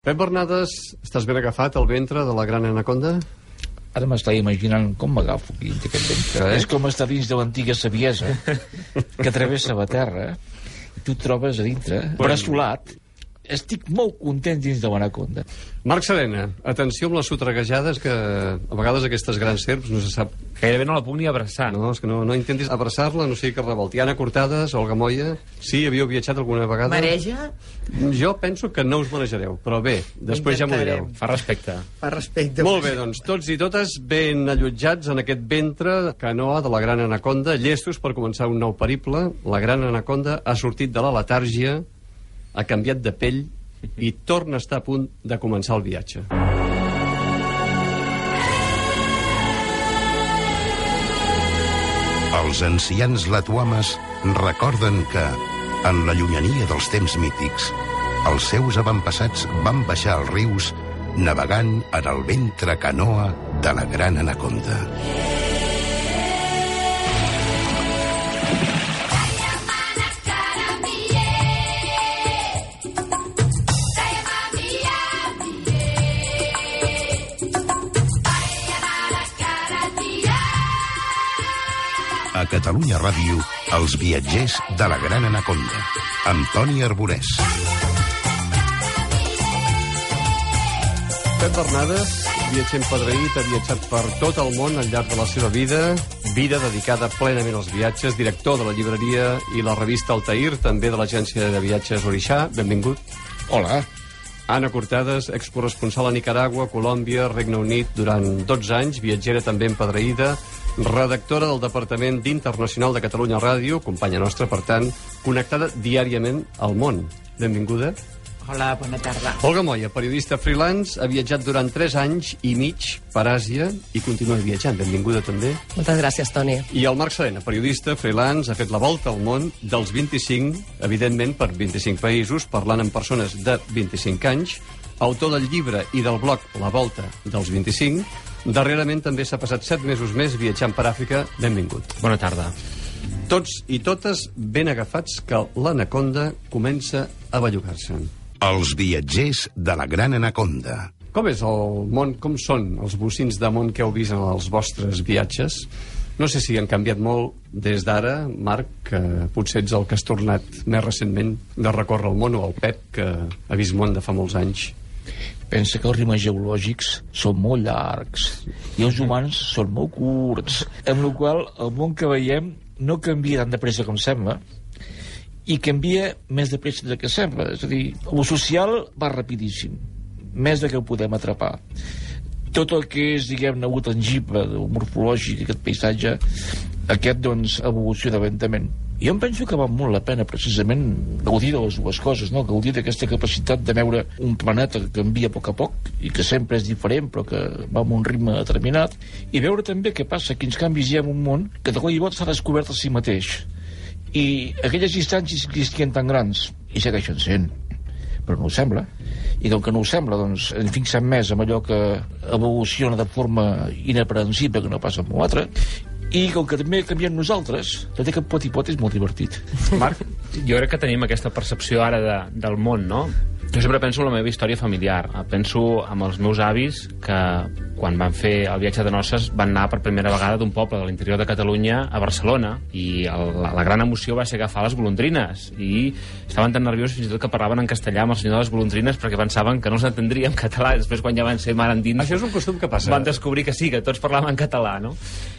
Pep Bernades, estàs ben agafat al ventre de la gran anaconda? Ara m'estava imaginant com m'agafo aquí dins d'aquest ventre. Eh? És com estar dins de l'antiga saviesa que travessa la terra i tu et trobes a dintre, bressolat. Estic molt content dins de l'anaconda. Marc Serena, atenció amb les sotreguejades que a vegades aquestes grans serps no se sap... Gairebé no la puc ni abraçar. No, és que no, no intentis abraçar-la, no sé què revolti. Anna Cortades, Olga Moya... Sí, havíeu viatjat alguna vegada? Mareja Jo penso que no us manejareu, però bé, després ja m'ho direu. Fa respecte. per respecte. Molt bé, doncs, tots i totes ben allotjats en aquest ventre canoa de la gran anaconda, llestos per començar un nou periple. La gran anaconda ha sortit de la letàrgia, ha canviat de pell i torna a estar a punt de començar el viatge. Els ancians latuames recorden que, en la llunyania dels temps mítics, els seus avantpassats van baixar els rius navegant en el ventre canoa de la gran anaconda. Catalunya Ràdio, els viatgers de la gran anaconda, amb Toni Arborès. Pep Bernades, viatger empedreït, ha viatjat per tot el món al llarg de la seva vida, vida dedicada plenament als viatges, director de la llibreria i la revista Altair, també de l'agència de viatges Orixà. Benvingut. Hola. Anna Cortades, excorresponsal a Nicaragua, Colòmbia, Regne Unit durant 12 anys, viatgera també empedreïda, redactora del Departament d'Internacional de Catalunya Ràdio, companya nostra, per tant, connectada diàriament al món. Benvinguda. Hola, bona tarda. Olga Moya, periodista freelance, ha viatjat durant 3 anys i mig per Àsia i continua viatjant. Benvinguda també. Moltes gràcies, Toni. I el Marc Serena, periodista freelance, ha fet la volta al món dels 25, evidentment per 25 països, parlant amb persones de 25 anys, autor del llibre i del blog La Volta dels 25. Darrerament també s'ha passat 7 mesos més viatjant per Àfrica. Benvingut. Bona tarda. Tots i totes ben agafats que l'anaconda comença a bellugar-se. Els viatgers de la gran anaconda. Com és el món, com són els bocins de món que heu vist en els vostres viatges? No sé si han canviat molt des d'ara, Marc, que potser ets el que has tornat més recentment de recórrer el món, o el Pep, que ha vist món de fa molts anys. Pensa que els rimes geològics són molt llargs i els humans són molt curts, amb la qual el món que veiem no canvia tan de pressa com sembla i canvia més de pressa del que sembla. És a dir, el social va rapidíssim, més de que ho podem atrapar. Tot el que és, diguem-ne, tangible, morfològic, aquest paisatge, aquest, doncs, evoluciona lentament. Jo em penso que val molt la pena, precisament, gaudir de les dues coses, no? gaudir d'aquesta capacitat de veure un planeta que canvia a poc a poc i que sempre és diferent, però que va amb un ritme determinat, i veure també què passa, quins canvis hi ha en un món que de cop i volta s'ha descobert a si mateix. I aquelles distàncies existien tan grans, i segueixen sent, però no ho sembla. I com que no ho sembla, doncs ens fixem més en allò que evoluciona de forma inaprensible que no passa amb l'altre, i com que també canviem nosaltres, tot i que pot i pot és molt divertit. Marc, jo crec que tenim aquesta percepció ara de, del món, no? Jo sempre penso en la meva història familiar. Penso amb els meus avis que quan van fer el viatge de noces van anar per primera vegada d'un poble de l'interior de Catalunya a Barcelona i el, la, la gran emoció va ser agafar les golondrines i estaven tan nerviosos fins i tot que parlaven en castellà amb el senyor de les golondrines perquè pensaven que no s'entendria en català després quan ja van ser mar endins Això és un costum que passa. van descobrir que sí, que tots parlaven en català, no?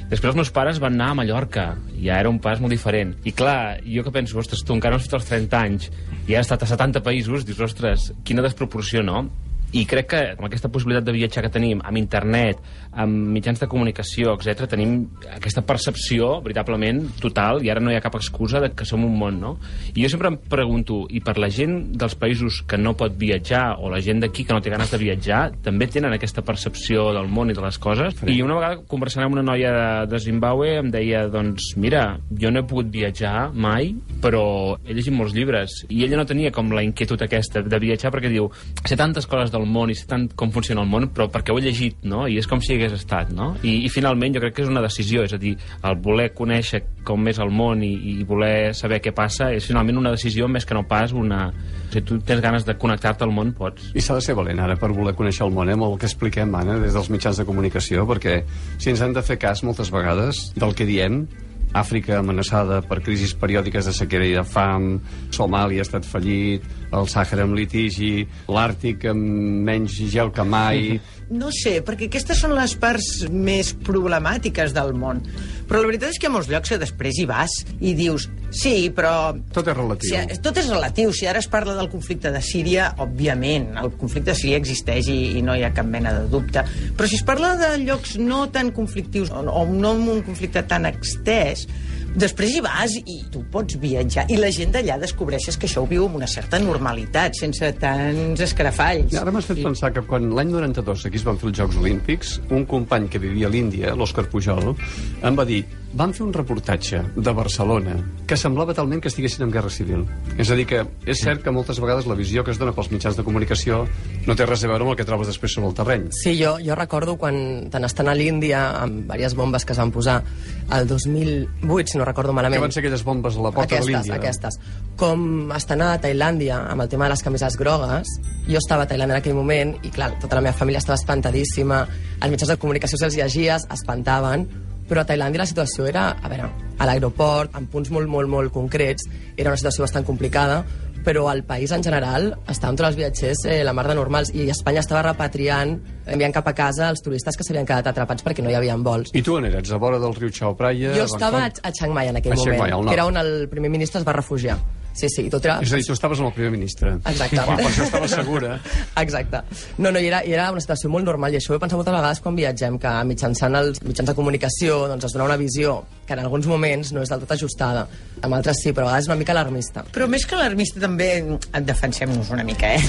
Després els meus pares van anar a Mallorca, ja era un pas molt diferent. I clar, jo que penso, ostres, tu encara no has fet els 30 anys i has estat a 70 països, dius, ostres, quina desproporció, no? I crec que amb aquesta possibilitat de viatjar que tenim, amb internet, amb mitjans de comunicació, etc, tenim aquesta percepció veritablement total i ara no hi ha cap excusa de que som un món, no? I jo sempre em pregunto, i per la gent dels països que no pot viatjar o la gent d'aquí que no té ganes de viatjar, també tenen aquesta percepció del món i de les coses? I una vegada conversant amb una noia de, de Zimbabue em deia, doncs, mira, jo no he pogut viatjar mai, però he llegit molts llibres i ella no tenia com la inquietud aquesta de viatjar perquè diu, sé tantes coses del el món i sé tant com funciona el món, però perquè ho he llegit, no? I és com si hi hagués estat, no? I, i finalment jo crec que és una decisió, és a dir, el voler conèixer com és el món i, i voler saber què passa és finalment una decisió més que no pas una... Si tu tens ganes de connectar-te al món, pots. I s'ha de ser valent ara per voler conèixer el món, eh, amb el que expliquem, Anna, des dels mitjans de comunicació, perquè si ens han de fer cas moltes vegades del que diem, Àfrica amenaçada per crisis periòdiques de sequera i de fam, Somàlia ha estat fallit, el Sàhara amb litigi, l'Àrtic amb menys gel que mai... No sé, perquè aquestes són les parts més problemàtiques del món. Però la veritat és que ha molts llocs que després hi vas i dius, sí, però... Tot és relatiu. Si, tot és relatiu. Si ara es parla del conflicte de Síria, òbviament, el conflicte de Síria existeix i, i no hi ha cap mena de dubte. Però si es parla de llocs no tan conflictius o, o no amb un conflicte tan extès, després hi vas i tu pots viatjar. I la gent d'allà descobreixes que això ho viu amb una certa normalitat, sense tants escarafalls. I ara m'has fet I- pensar que quan l'any 92 aquí es van fer els Jocs Olímpics, un company que vivia a l'Índia, l'Òscar Pujol, em va dir van fer un reportatge de Barcelona que semblava talment que estiguessin en guerra civil. És a dir, que és cert que moltes vegades la visió que es dona pels mitjans de comunicació no té res a veure amb el que trobes després sobre el terreny. Sí, jo, jo recordo quan tant estant a l'Índia amb diverses bombes que es van posar el 2008, si no recordo Que malament. van ser aquelles bombes a la porta aquestes, de l'Índia. Aquestes. Com estant a Tailàndia amb el tema de les camises grogues, jo estava a Tailàndia en aquell moment i, clar, tota la meva família estava espantadíssima, els mitjans de comunicació se'ls llegies, espantaven, però a Tailàndia la situació era, a veure, a l'aeroport, en punts molt, molt, molt concrets, era una situació bastant complicada, però al país en general estaven tots els viatgers eh, la mar de normals i Espanya estava repatriant, enviant cap a casa els turistes que s'havien quedat atrapats perquè no hi havia vols. I tu on eres? A vora del riu Chao Phraya? Jo estava a, a Chiang Mai en aquell A moment, Mai, que era on el primer ministre es va refugiar. Sí, sí, i tot era... És a dir, tu estaves amb el primer ministre. Exacte. Va, per això estava segura. Exacte. No, no, i era, i era una situació molt normal, i això ho he pensat moltes vegades quan viatgem, que mitjançant els mitjans de comunicació doncs, es dona una visió que en alguns moments no és del tot ajustada. Amb altres sí, però a vegades és una mica alarmista. Però més que alarmista també et defensem-nos una mica, eh?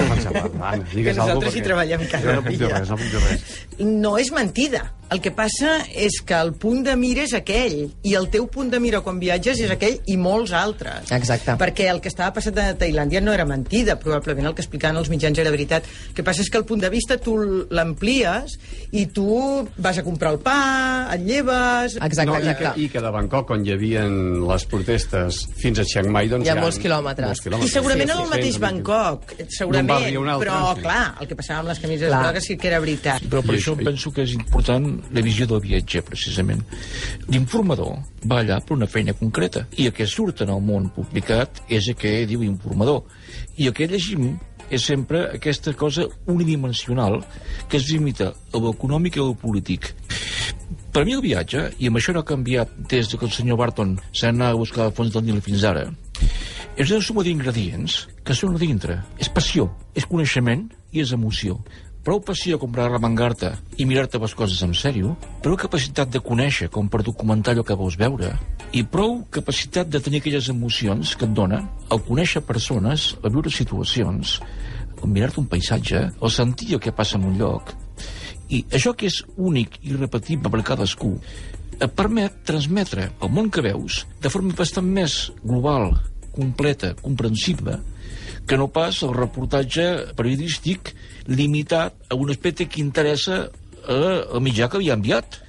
Va, Anna, digues Que nosaltres hi treballem cada Jo no puc dir res, no puc dir res. No és mentida. El que passa és que el punt de mira és aquell, i el teu punt de mira quan viatges és aquell i molts altres. Exacte. Perquè el que estava passant a Tailàndia no era mentida, probablement el que explicaven els mitjans era veritat. El que passa és que el punt de vista tu l'amplies i tu vas a comprar el pa, et lleves... Exacte, no, i, que, exacte. I que de Bangkok, on hi havia les protestes, fins a Chiang Mai, doncs Hi ha molts quilòmetres. molts I quilòmetres. segurament Sí, en el sí, mateix sí, Bangkok, segurament, altre, però sí. clar, el que passava amb les camises Clar. grogues sí que era veritat. Però per I això això- penso que és important la visió del viatger, precisament. L'informador va allà per una feina concreta, i el que surt en el món publicat és el que diu informador. I el que llegim és sempre aquesta cosa unidimensional que es limita a l'econòmic i a lo polític. Per mi el viatge, i amb això no ha canviat des de que el senyor Barton s'ha anat a buscar el fons del Nil fins ara, és una suma d'ingredients que són a dintre. És passió, és coneixement i és emoció. Prou passió com per arremangar-te i mirar-te les coses en sèrio, prou capacitat de conèixer com per documentar allò que vols veure, i prou capacitat de tenir aquelles emocions que et dona el conèixer persones, el viure situacions, mirar-te un paisatge, el sentir el que passa en un lloc, i això que és únic i repetible per cadascú et permet transmetre el món que veus de forma bastant més global, completa, comprensible, que no pas el reportatge periodístic limitat a un aspecte que interessa al mitjà que havia enviat.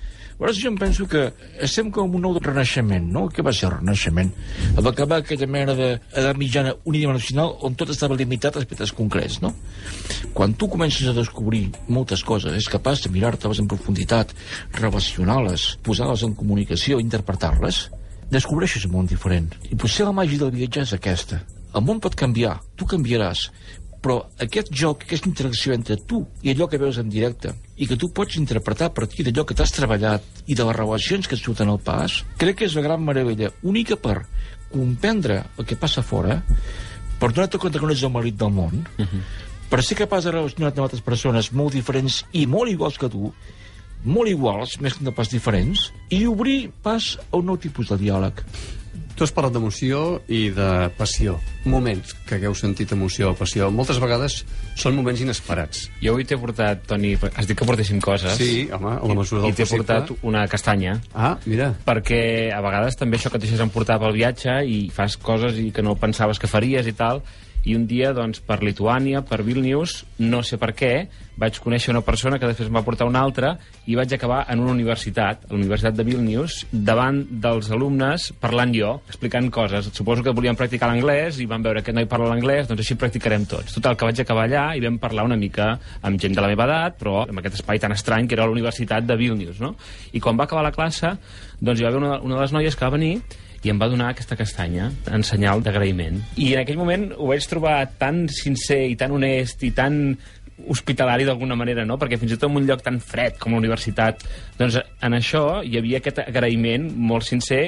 Llavors jo em penso que estem com un nou renaixement, no? Què va ser el renaixement? Va acabar aquella mena d'edat mitjana unidimensional on tot estava limitat a aspectes concrets, no? Quan tu comences a descobrir moltes coses, és capaç de mirar-te-les en profunditat, relacionar-les, posar-les en comunicació, interpretar-les, descobreixes un món diferent. I potser la màgia del viatjar és aquesta. El món pot canviar, tu canviaràs, però aquest joc, aquesta interacció entre tu i allò que veus en directe, i que tu pots interpretar a partir d'allò que t'has treballat i de les relacions que et surten al pas, crec que és la gran meravella única per comprendre el que passa fora, per donar-te compte que no ets el marit del món, per ser capaç de relacionar-te amb altres persones molt diferents i molt iguals que tu, molt iguals, més que no pas diferents, i obrir pas a un nou tipus de diàleg. Tu has parlat d'emoció i de passió. Moments que hagueu sentit emoció o passió. Moltes vegades són moments inesperats. Jo avui t'he portat, Toni, has dit que portéssim coses. Sí, home, a la mesura del I t'he possible. portat una castanya. Ah, mira. perquè a vegades també això que et deixes emportar pel viatge i fas coses i que no pensaves que faries i tal, i un dia, doncs, per Lituània, per Vilnius, no sé per què, vaig conèixer una persona que després em va portar una altra i vaig acabar en una universitat, a la Universitat de Vilnius, davant dels alumnes parlant jo, explicant coses. Suposo que volíem practicar l'anglès i van veure que no hi parla l'anglès, doncs així practicarem tots. Total, que vaig acabar allà i vam parlar una mica amb gent de la meva edat, però amb aquest espai tan estrany que era la Universitat de Vilnius, no? I quan va acabar la classe, doncs hi va haver una, una de les noies que va venir i em va donar aquesta castanya en senyal d'agraïment. I en aquell moment ho vaig trobar tan sincer i tan honest i tan hospitalari d'alguna manera, no? Perquè fins i tot en un lloc tan fred com la universitat, doncs en això hi havia aquest agraïment molt sincer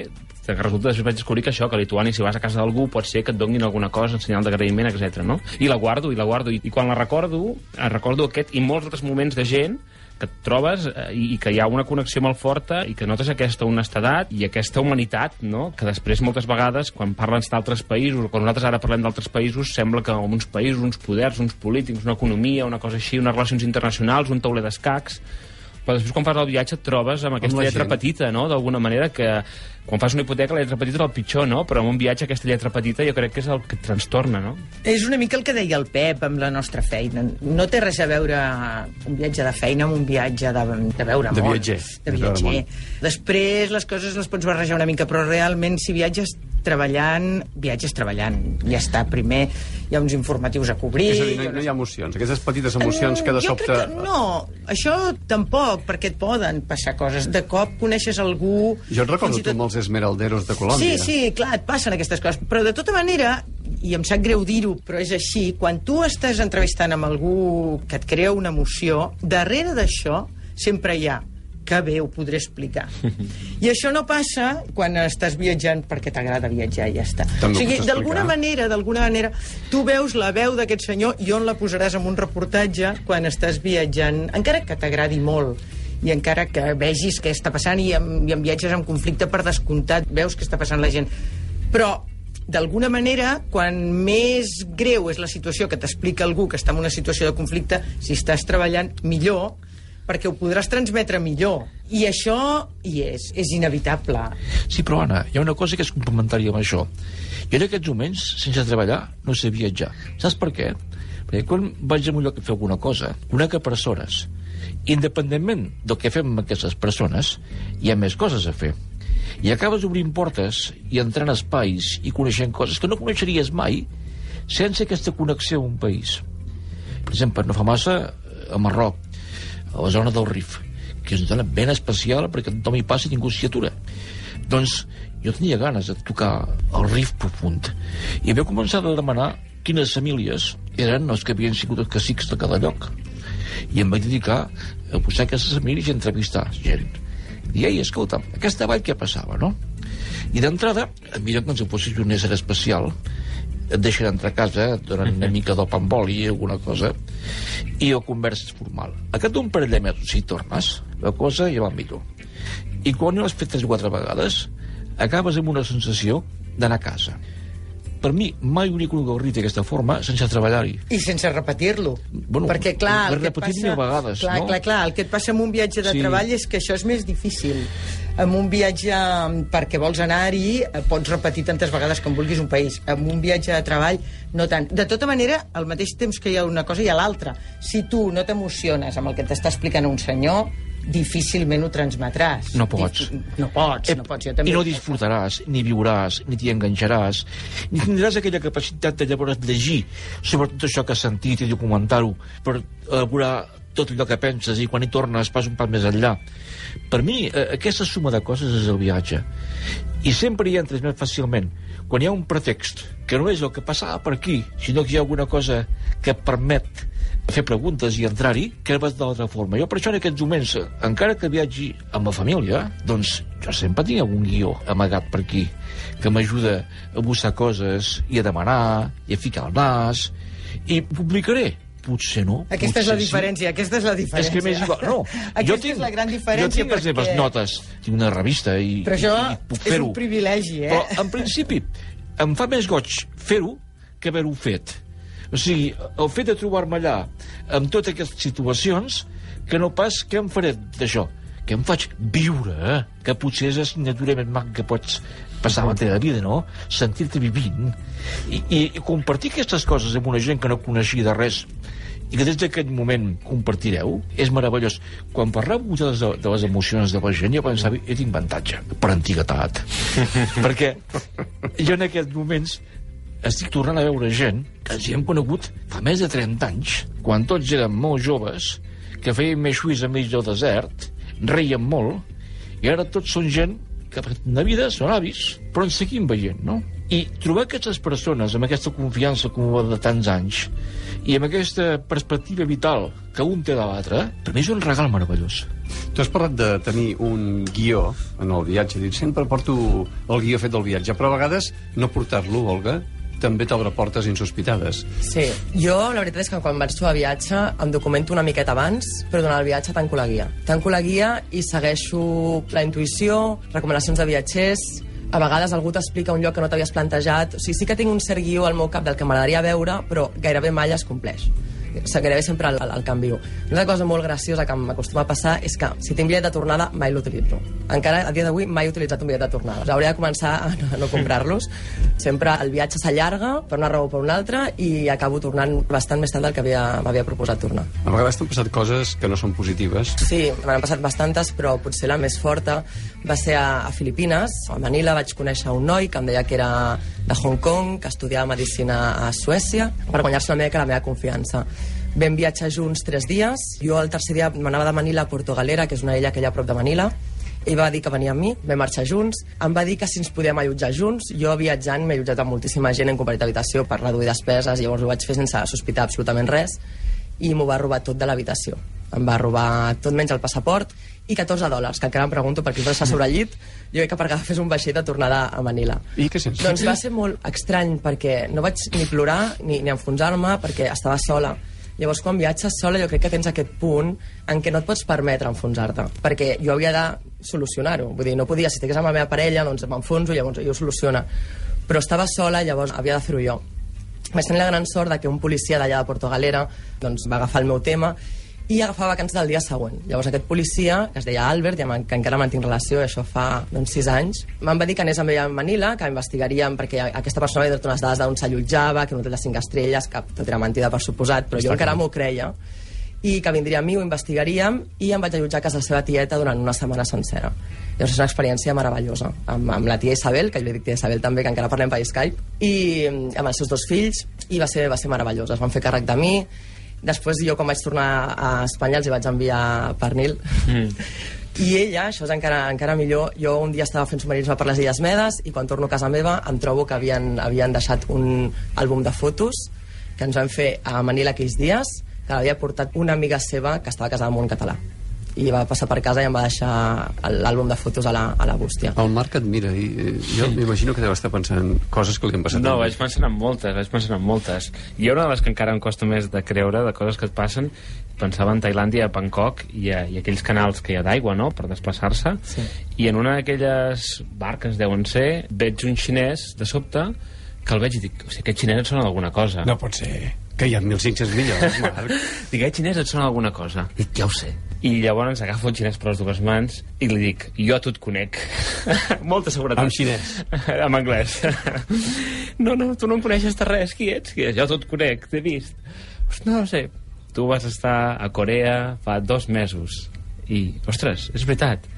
que resulta després vaig descobrir que això, que a Lituània, si vas a casa d'algú, pot ser que et donin alguna cosa en senyal d'agraïment, etc. no? I la guardo, i la guardo, i, i quan la recordo, recordo aquest i molts altres moments de gent que et trobes eh, i que hi ha una connexió molt forta i que notes aquesta honestedat i aquesta humanitat, no? que després moltes vegades, quan parlen d'altres països o quan nosaltres ara parlem d'altres països, sembla que en uns països, uns poders, uns polítics, una economia, una cosa així, unes relacions internacionals, un tauler d'escacs, però després quan fas el viatge et trobes amb aquesta la lletra gent. petita, no?, d'alguna manera que quan fas una hipoteca la lletra petita és el pitjor, no?, però en un viatge aquesta lletra petita jo crec que és el que et trastorna, no? És una mica el que deia el Pep amb la nostra feina. No té res a veure un viatge de feina amb un viatge de, de veure De món. viatger, De de veure viatger. Després les coses les pots barrejar una mica, però realment si viatges treballant, viatges treballant. Ja està, primer hi ha uns informatius a cobrir... És a dir, no, no hi ha emocions. Aquestes petites emocions que de jo sobte... crec que no, això tampoc, perquè et poden passar coses. De cop coneixes algú... Jo et recordo tu amb els esmeralderos de Colòmbia. Sí, sí, clar, et passen aquestes coses. Però de tota manera, i em sap greu dir-ho, però és així, quan tu estàs entrevistant amb algú que et crea una emoció, darrere d'això sempre hi ha que bé ho podré explicar. I això no passa quan estàs viatjant perquè t'agrada viatjar i ja està. També o sigui, d'alguna manera, d'alguna manera, tu veus la veu d'aquest senyor i on la posaràs en un reportatge quan estàs viatjant, encara que t'agradi molt i encara que vegis què està passant i en, i en viatges amb conflicte per descomptat veus què està passant la gent però d'alguna manera, quan més greu és la situació que t'explica algú que està en una situació de conflicte, si estàs treballant millor, perquè ho podràs transmetre millor. I això hi és, és inevitable. Sí, però Anna, hi ha una cosa que és complementària amb això. Jo en aquests moments, sense treballar, no sé viatjar. Saps per què? Perquè quan vaig a un lloc a fer alguna cosa, conec a persones. Independentment del que fem amb aquestes persones, hi ha més coses a fer. I acabes obrint portes i entrant a espais i coneixent coses que no coneixeries mai sense aquesta connexió amb un país. Per exemple, no fa massa, eh, a Marroc, a la zona del Rif, que és una zona ben especial perquè tothom hi passa i ningú s'hi atura. Doncs jo tenia ganes de tocar el Rif profund i havia començat a demanar quines famílies eren els que havien sigut els cacics de cada lloc. I em vaig dedicar a posar aquestes famílies i entrevistar gent. I, ei, escolta, aquesta vall què passava, no? I d'entrada, mira que si fossis un ésser especial, et deixen entrar a casa, et donen una mica d'op amb oli, alguna cosa, i el conversa és formal. A cap d'un parell de mesos, si tornes, la cosa ja va millor. I quan ho has fet tres o quatre vegades, acabes amb una sensació d'anar a casa. Per mi, mai hauria conegut el Rif d'aquesta forma sense treballar-hi. I sense repetir-lo. Bueno, perquè, clar, el que et passa... vegades, clar, no? clar, clar, el que et passa amb un viatge de Sí. treball és que això és més difícil. Amb un viatge mm, perquè vols anar-hi, eh, pots repetir tantes vegades com vulguis un país. Amb un viatge de treball, no tant. De tota manera, al mateix temps que hi ha una cosa, hi ha l'altra. Si tu no t'emociones amb el que t'està explicant un senyor, difícilment ho transmetràs. No pots. Dif- No pots, no pots. Jo també I no disfrutaràs, ni viuràs, ni t'hi enganxaràs, ni tindràs aquella capacitat de llavors llegir sobre tot això que has sentit i documentar-ho per elaborar tot allò que penses i quan hi tornes pas un pas més enllà. Per mi, eh, aquesta suma de coses és el viatge. I sempre hi entres més fàcilment quan hi ha un pretext que no és el que passava per aquí, sinó que hi ha alguna cosa que et permet fer preguntes i entrar-hi, que vas d'altra forma. Jo per això en aquests moments, encara que viatgi amb la família, doncs jo sempre tinc algun guió amagat per aquí que m'ajuda a buscar coses i a demanar i a ficar el nas i publicaré. Potser no. Aquesta és la potser sí. diferència, aquesta és la És diferència. que m'és igual. No, aquesta jo tinc, és la gran diferència. Jo tinc les meves perquè- notes, tinc una revista i, Però això i, i puc és fer-ho. un privilegi, eh? Però, en principi, em fa més goig fer-ho que haver-ho fet. O sigui, el fet de trobar-me allà amb totes aquestes situacions, que no pas què em faré d'això, que em faig viure, eh? que potser és la signatura més maca que pots passava la teva vida, no? Sentir-te vivint. I, i, I compartir aquestes coses amb una gent que no coneixia de res i que des d'aquest moment compartireu, és meravellós. Quan parleu de les, de les emocions de la gent, jo pensava, jo tinc avantatge, per antiguitat. Perquè jo en aquests moments estic tornant a veure gent que ens hi hem conegut fa més de 30 anys, quan tots érem molt joves, que feien més xuís a mig del desert, reien molt, i ara tots són gent que per una vida són avis, però ens seguim veient, no? I trobar aquestes persones amb aquesta confiança com de tants anys i amb aquesta perspectiva vital que un té de l'altre, per mi és un regal meravellós. Tu has parlat de tenir un guió en el viatge. Dic, sempre porto el guió fet del viatge, però a vegades no portar-lo, Olga, també t'obre portes insospitades. Sí, jo la veritat és que quan vaig trobar viatge em documento una miqueta abans, però durant el viatge tanco la guia. Tanco la guia i segueixo la intuïció, recomanacions de viatgers, a vegades algú t'explica un lloc que no t'havies plantejat. O sigui, sí que tinc un cert guió al meu cap del que m'agradaria veure, però gairebé mai es compleix. Gairebé sempre el, el, el canvio. Una cosa molt graciosa que m'acostuma a passar és que si tinc bitllet de tornada mai l'utilitzo. Encara a dia d'avui mai he utilitzat un bitllet de tornada. Hauria de començar a no, a no comprar-los. Sempre el viatge s'allarga per una raó o per una altra i acabo tornant bastant més tard del que havia- m'havia proposat tornar. A vegades t'han passat coses que no són positives. Sí, m'han passat bastantes, però potser la més forta va ser a, a Filipines. A Manila vaig conèixer un noi que em deia que era de Hong Kong, que estudiava Medicina a Suècia, per guanyar-se una mica la meva confiança. Vam viatjar junts tres dies. Jo el tercer dia m'anava de Manila a Porto Galera, que és una illa que hi ha a prop de Manila. Ell va dir que venia amb mi, vam marxar junts. Em va dir que si ens podíem allotjar junts. Jo, viatjant, m'he allotjat amb moltíssima gent en compartit habitació per reduir despeses, llavors ho vaig fer sense sospitar absolutament res i m'ho va robar tot de l'habitació. Em va robar tot menys el passaport i 14 dòlars, que encara em pregunto per què el està sobre el llit. Jo he que per agafés un vaixell de tornada a Manila. I què sents? Doncs va ser molt estrany, perquè no vaig ni plorar ni, ni enfonsar-me, perquè estava sola. Llavors, quan viatges sola, jo crec que tens aquest punt en què no et pots permetre enfonsar-te, perquè jo havia de solucionar-ho. Vull dir, no podia, si estigués amb la meva parella, doncs m'enfonso llavors ell ho soluciona. Però estava sola, llavors havia de fer-ho jo. Vaig tenir la gran sort de que un policia d'allà de Porto Galera doncs, va agafar el meu tema i agafava vacances del dia següent. Llavors aquest policia, que es deia Albert, amb, que encara mantinc relació, això fa doncs, sis anys, me'n va dir que anés amb ell a Manila, que investigaríem, perquè aquesta persona havia donat unes dades d'on s'allotjava, que un hotel de cinc estrelles, que tot era mentida per suposat, però jo encara m'ho creia, i que vindria amb mi, ho investigaríem, i em vaig allotjar a casa de la seva tieta durant una setmana sencera. Llavors és una experiència meravellosa, amb, amb la tia Isabel, que jo li dic tia Isabel també, que encara parlem per Skype, i mm, amb els seus dos fills, i va ser, va ser meravellosa. Es van fer càrrec de mi, Després jo quan vaig tornar a Espanya els hi vaig enviar pernil mm. i ella, això és encara, encara millor jo un dia estava fent submarinisme per les Illes Medes i quan torno a casa meva em trobo que havien, havien deixat un àlbum de fotos que ens vam fer a Manila aquells dies que l'havia portat una amiga seva que estava casada amb un català i va passar per casa i em va deixar l'àlbum de fotos a la, a la bústia El Marc et mira i eh, jo m'imagino que deu estar pensant coses que li han passat. No, vaig pensant en moltes, vaig pensant en moltes. I una de les que encara em costa més de creure, de coses que et passen, pensava en Tailàndia, a Bangkok, i, a, i aquells canals que hi ha d'aigua, no?, per desplaçar-se. Sí. I en una d'aquelles barques, deuen ser, veig un xinès, de sobte, que el veig i dic, o sigui, aquest xinès et sona d'alguna cosa. No pot ser. Que hi ha 1.500 milions, Marc. Dic, aquest xinès et sona d'alguna cosa. Dic, ja ho sé. I llavors agafo el xinès per les dues mans i li dic, jo a tu et conec. Molta seguretat. En xinès. en anglès. no, no, tu no em coneixes de res. Qui ets? Qui ets? Jo a tu et conec, t'he vist. No ho sé. Tu vas estar a Corea fa dos mesos. I, ostres, és veritat.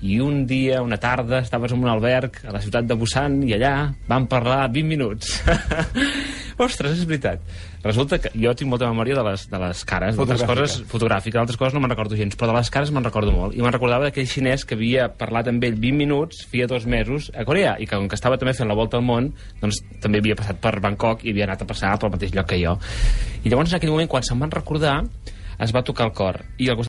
I un dia, una tarda, estaves en un alberg a la ciutat de Busan i allà vam parlar 20 minuts. Ostres, és veritat. Resulta que jo tinc molta memòria de les, de les cares, d'altres coses fotogràfiques, d'altres coses no me'n recordo gens, però de les cares me'n recordo molt. I me'n recordava d'aquell xinès que havia parlat amb ell 20 minuts, feia dos mesos, a Corea, i que com que estava també fent la volta al món, doncs també havia passat per Bangkok i havia anat a passar pel mateix lloc que jo. I llavors en aquell moment, quan se'm van recordar, es va tocar el cor. I al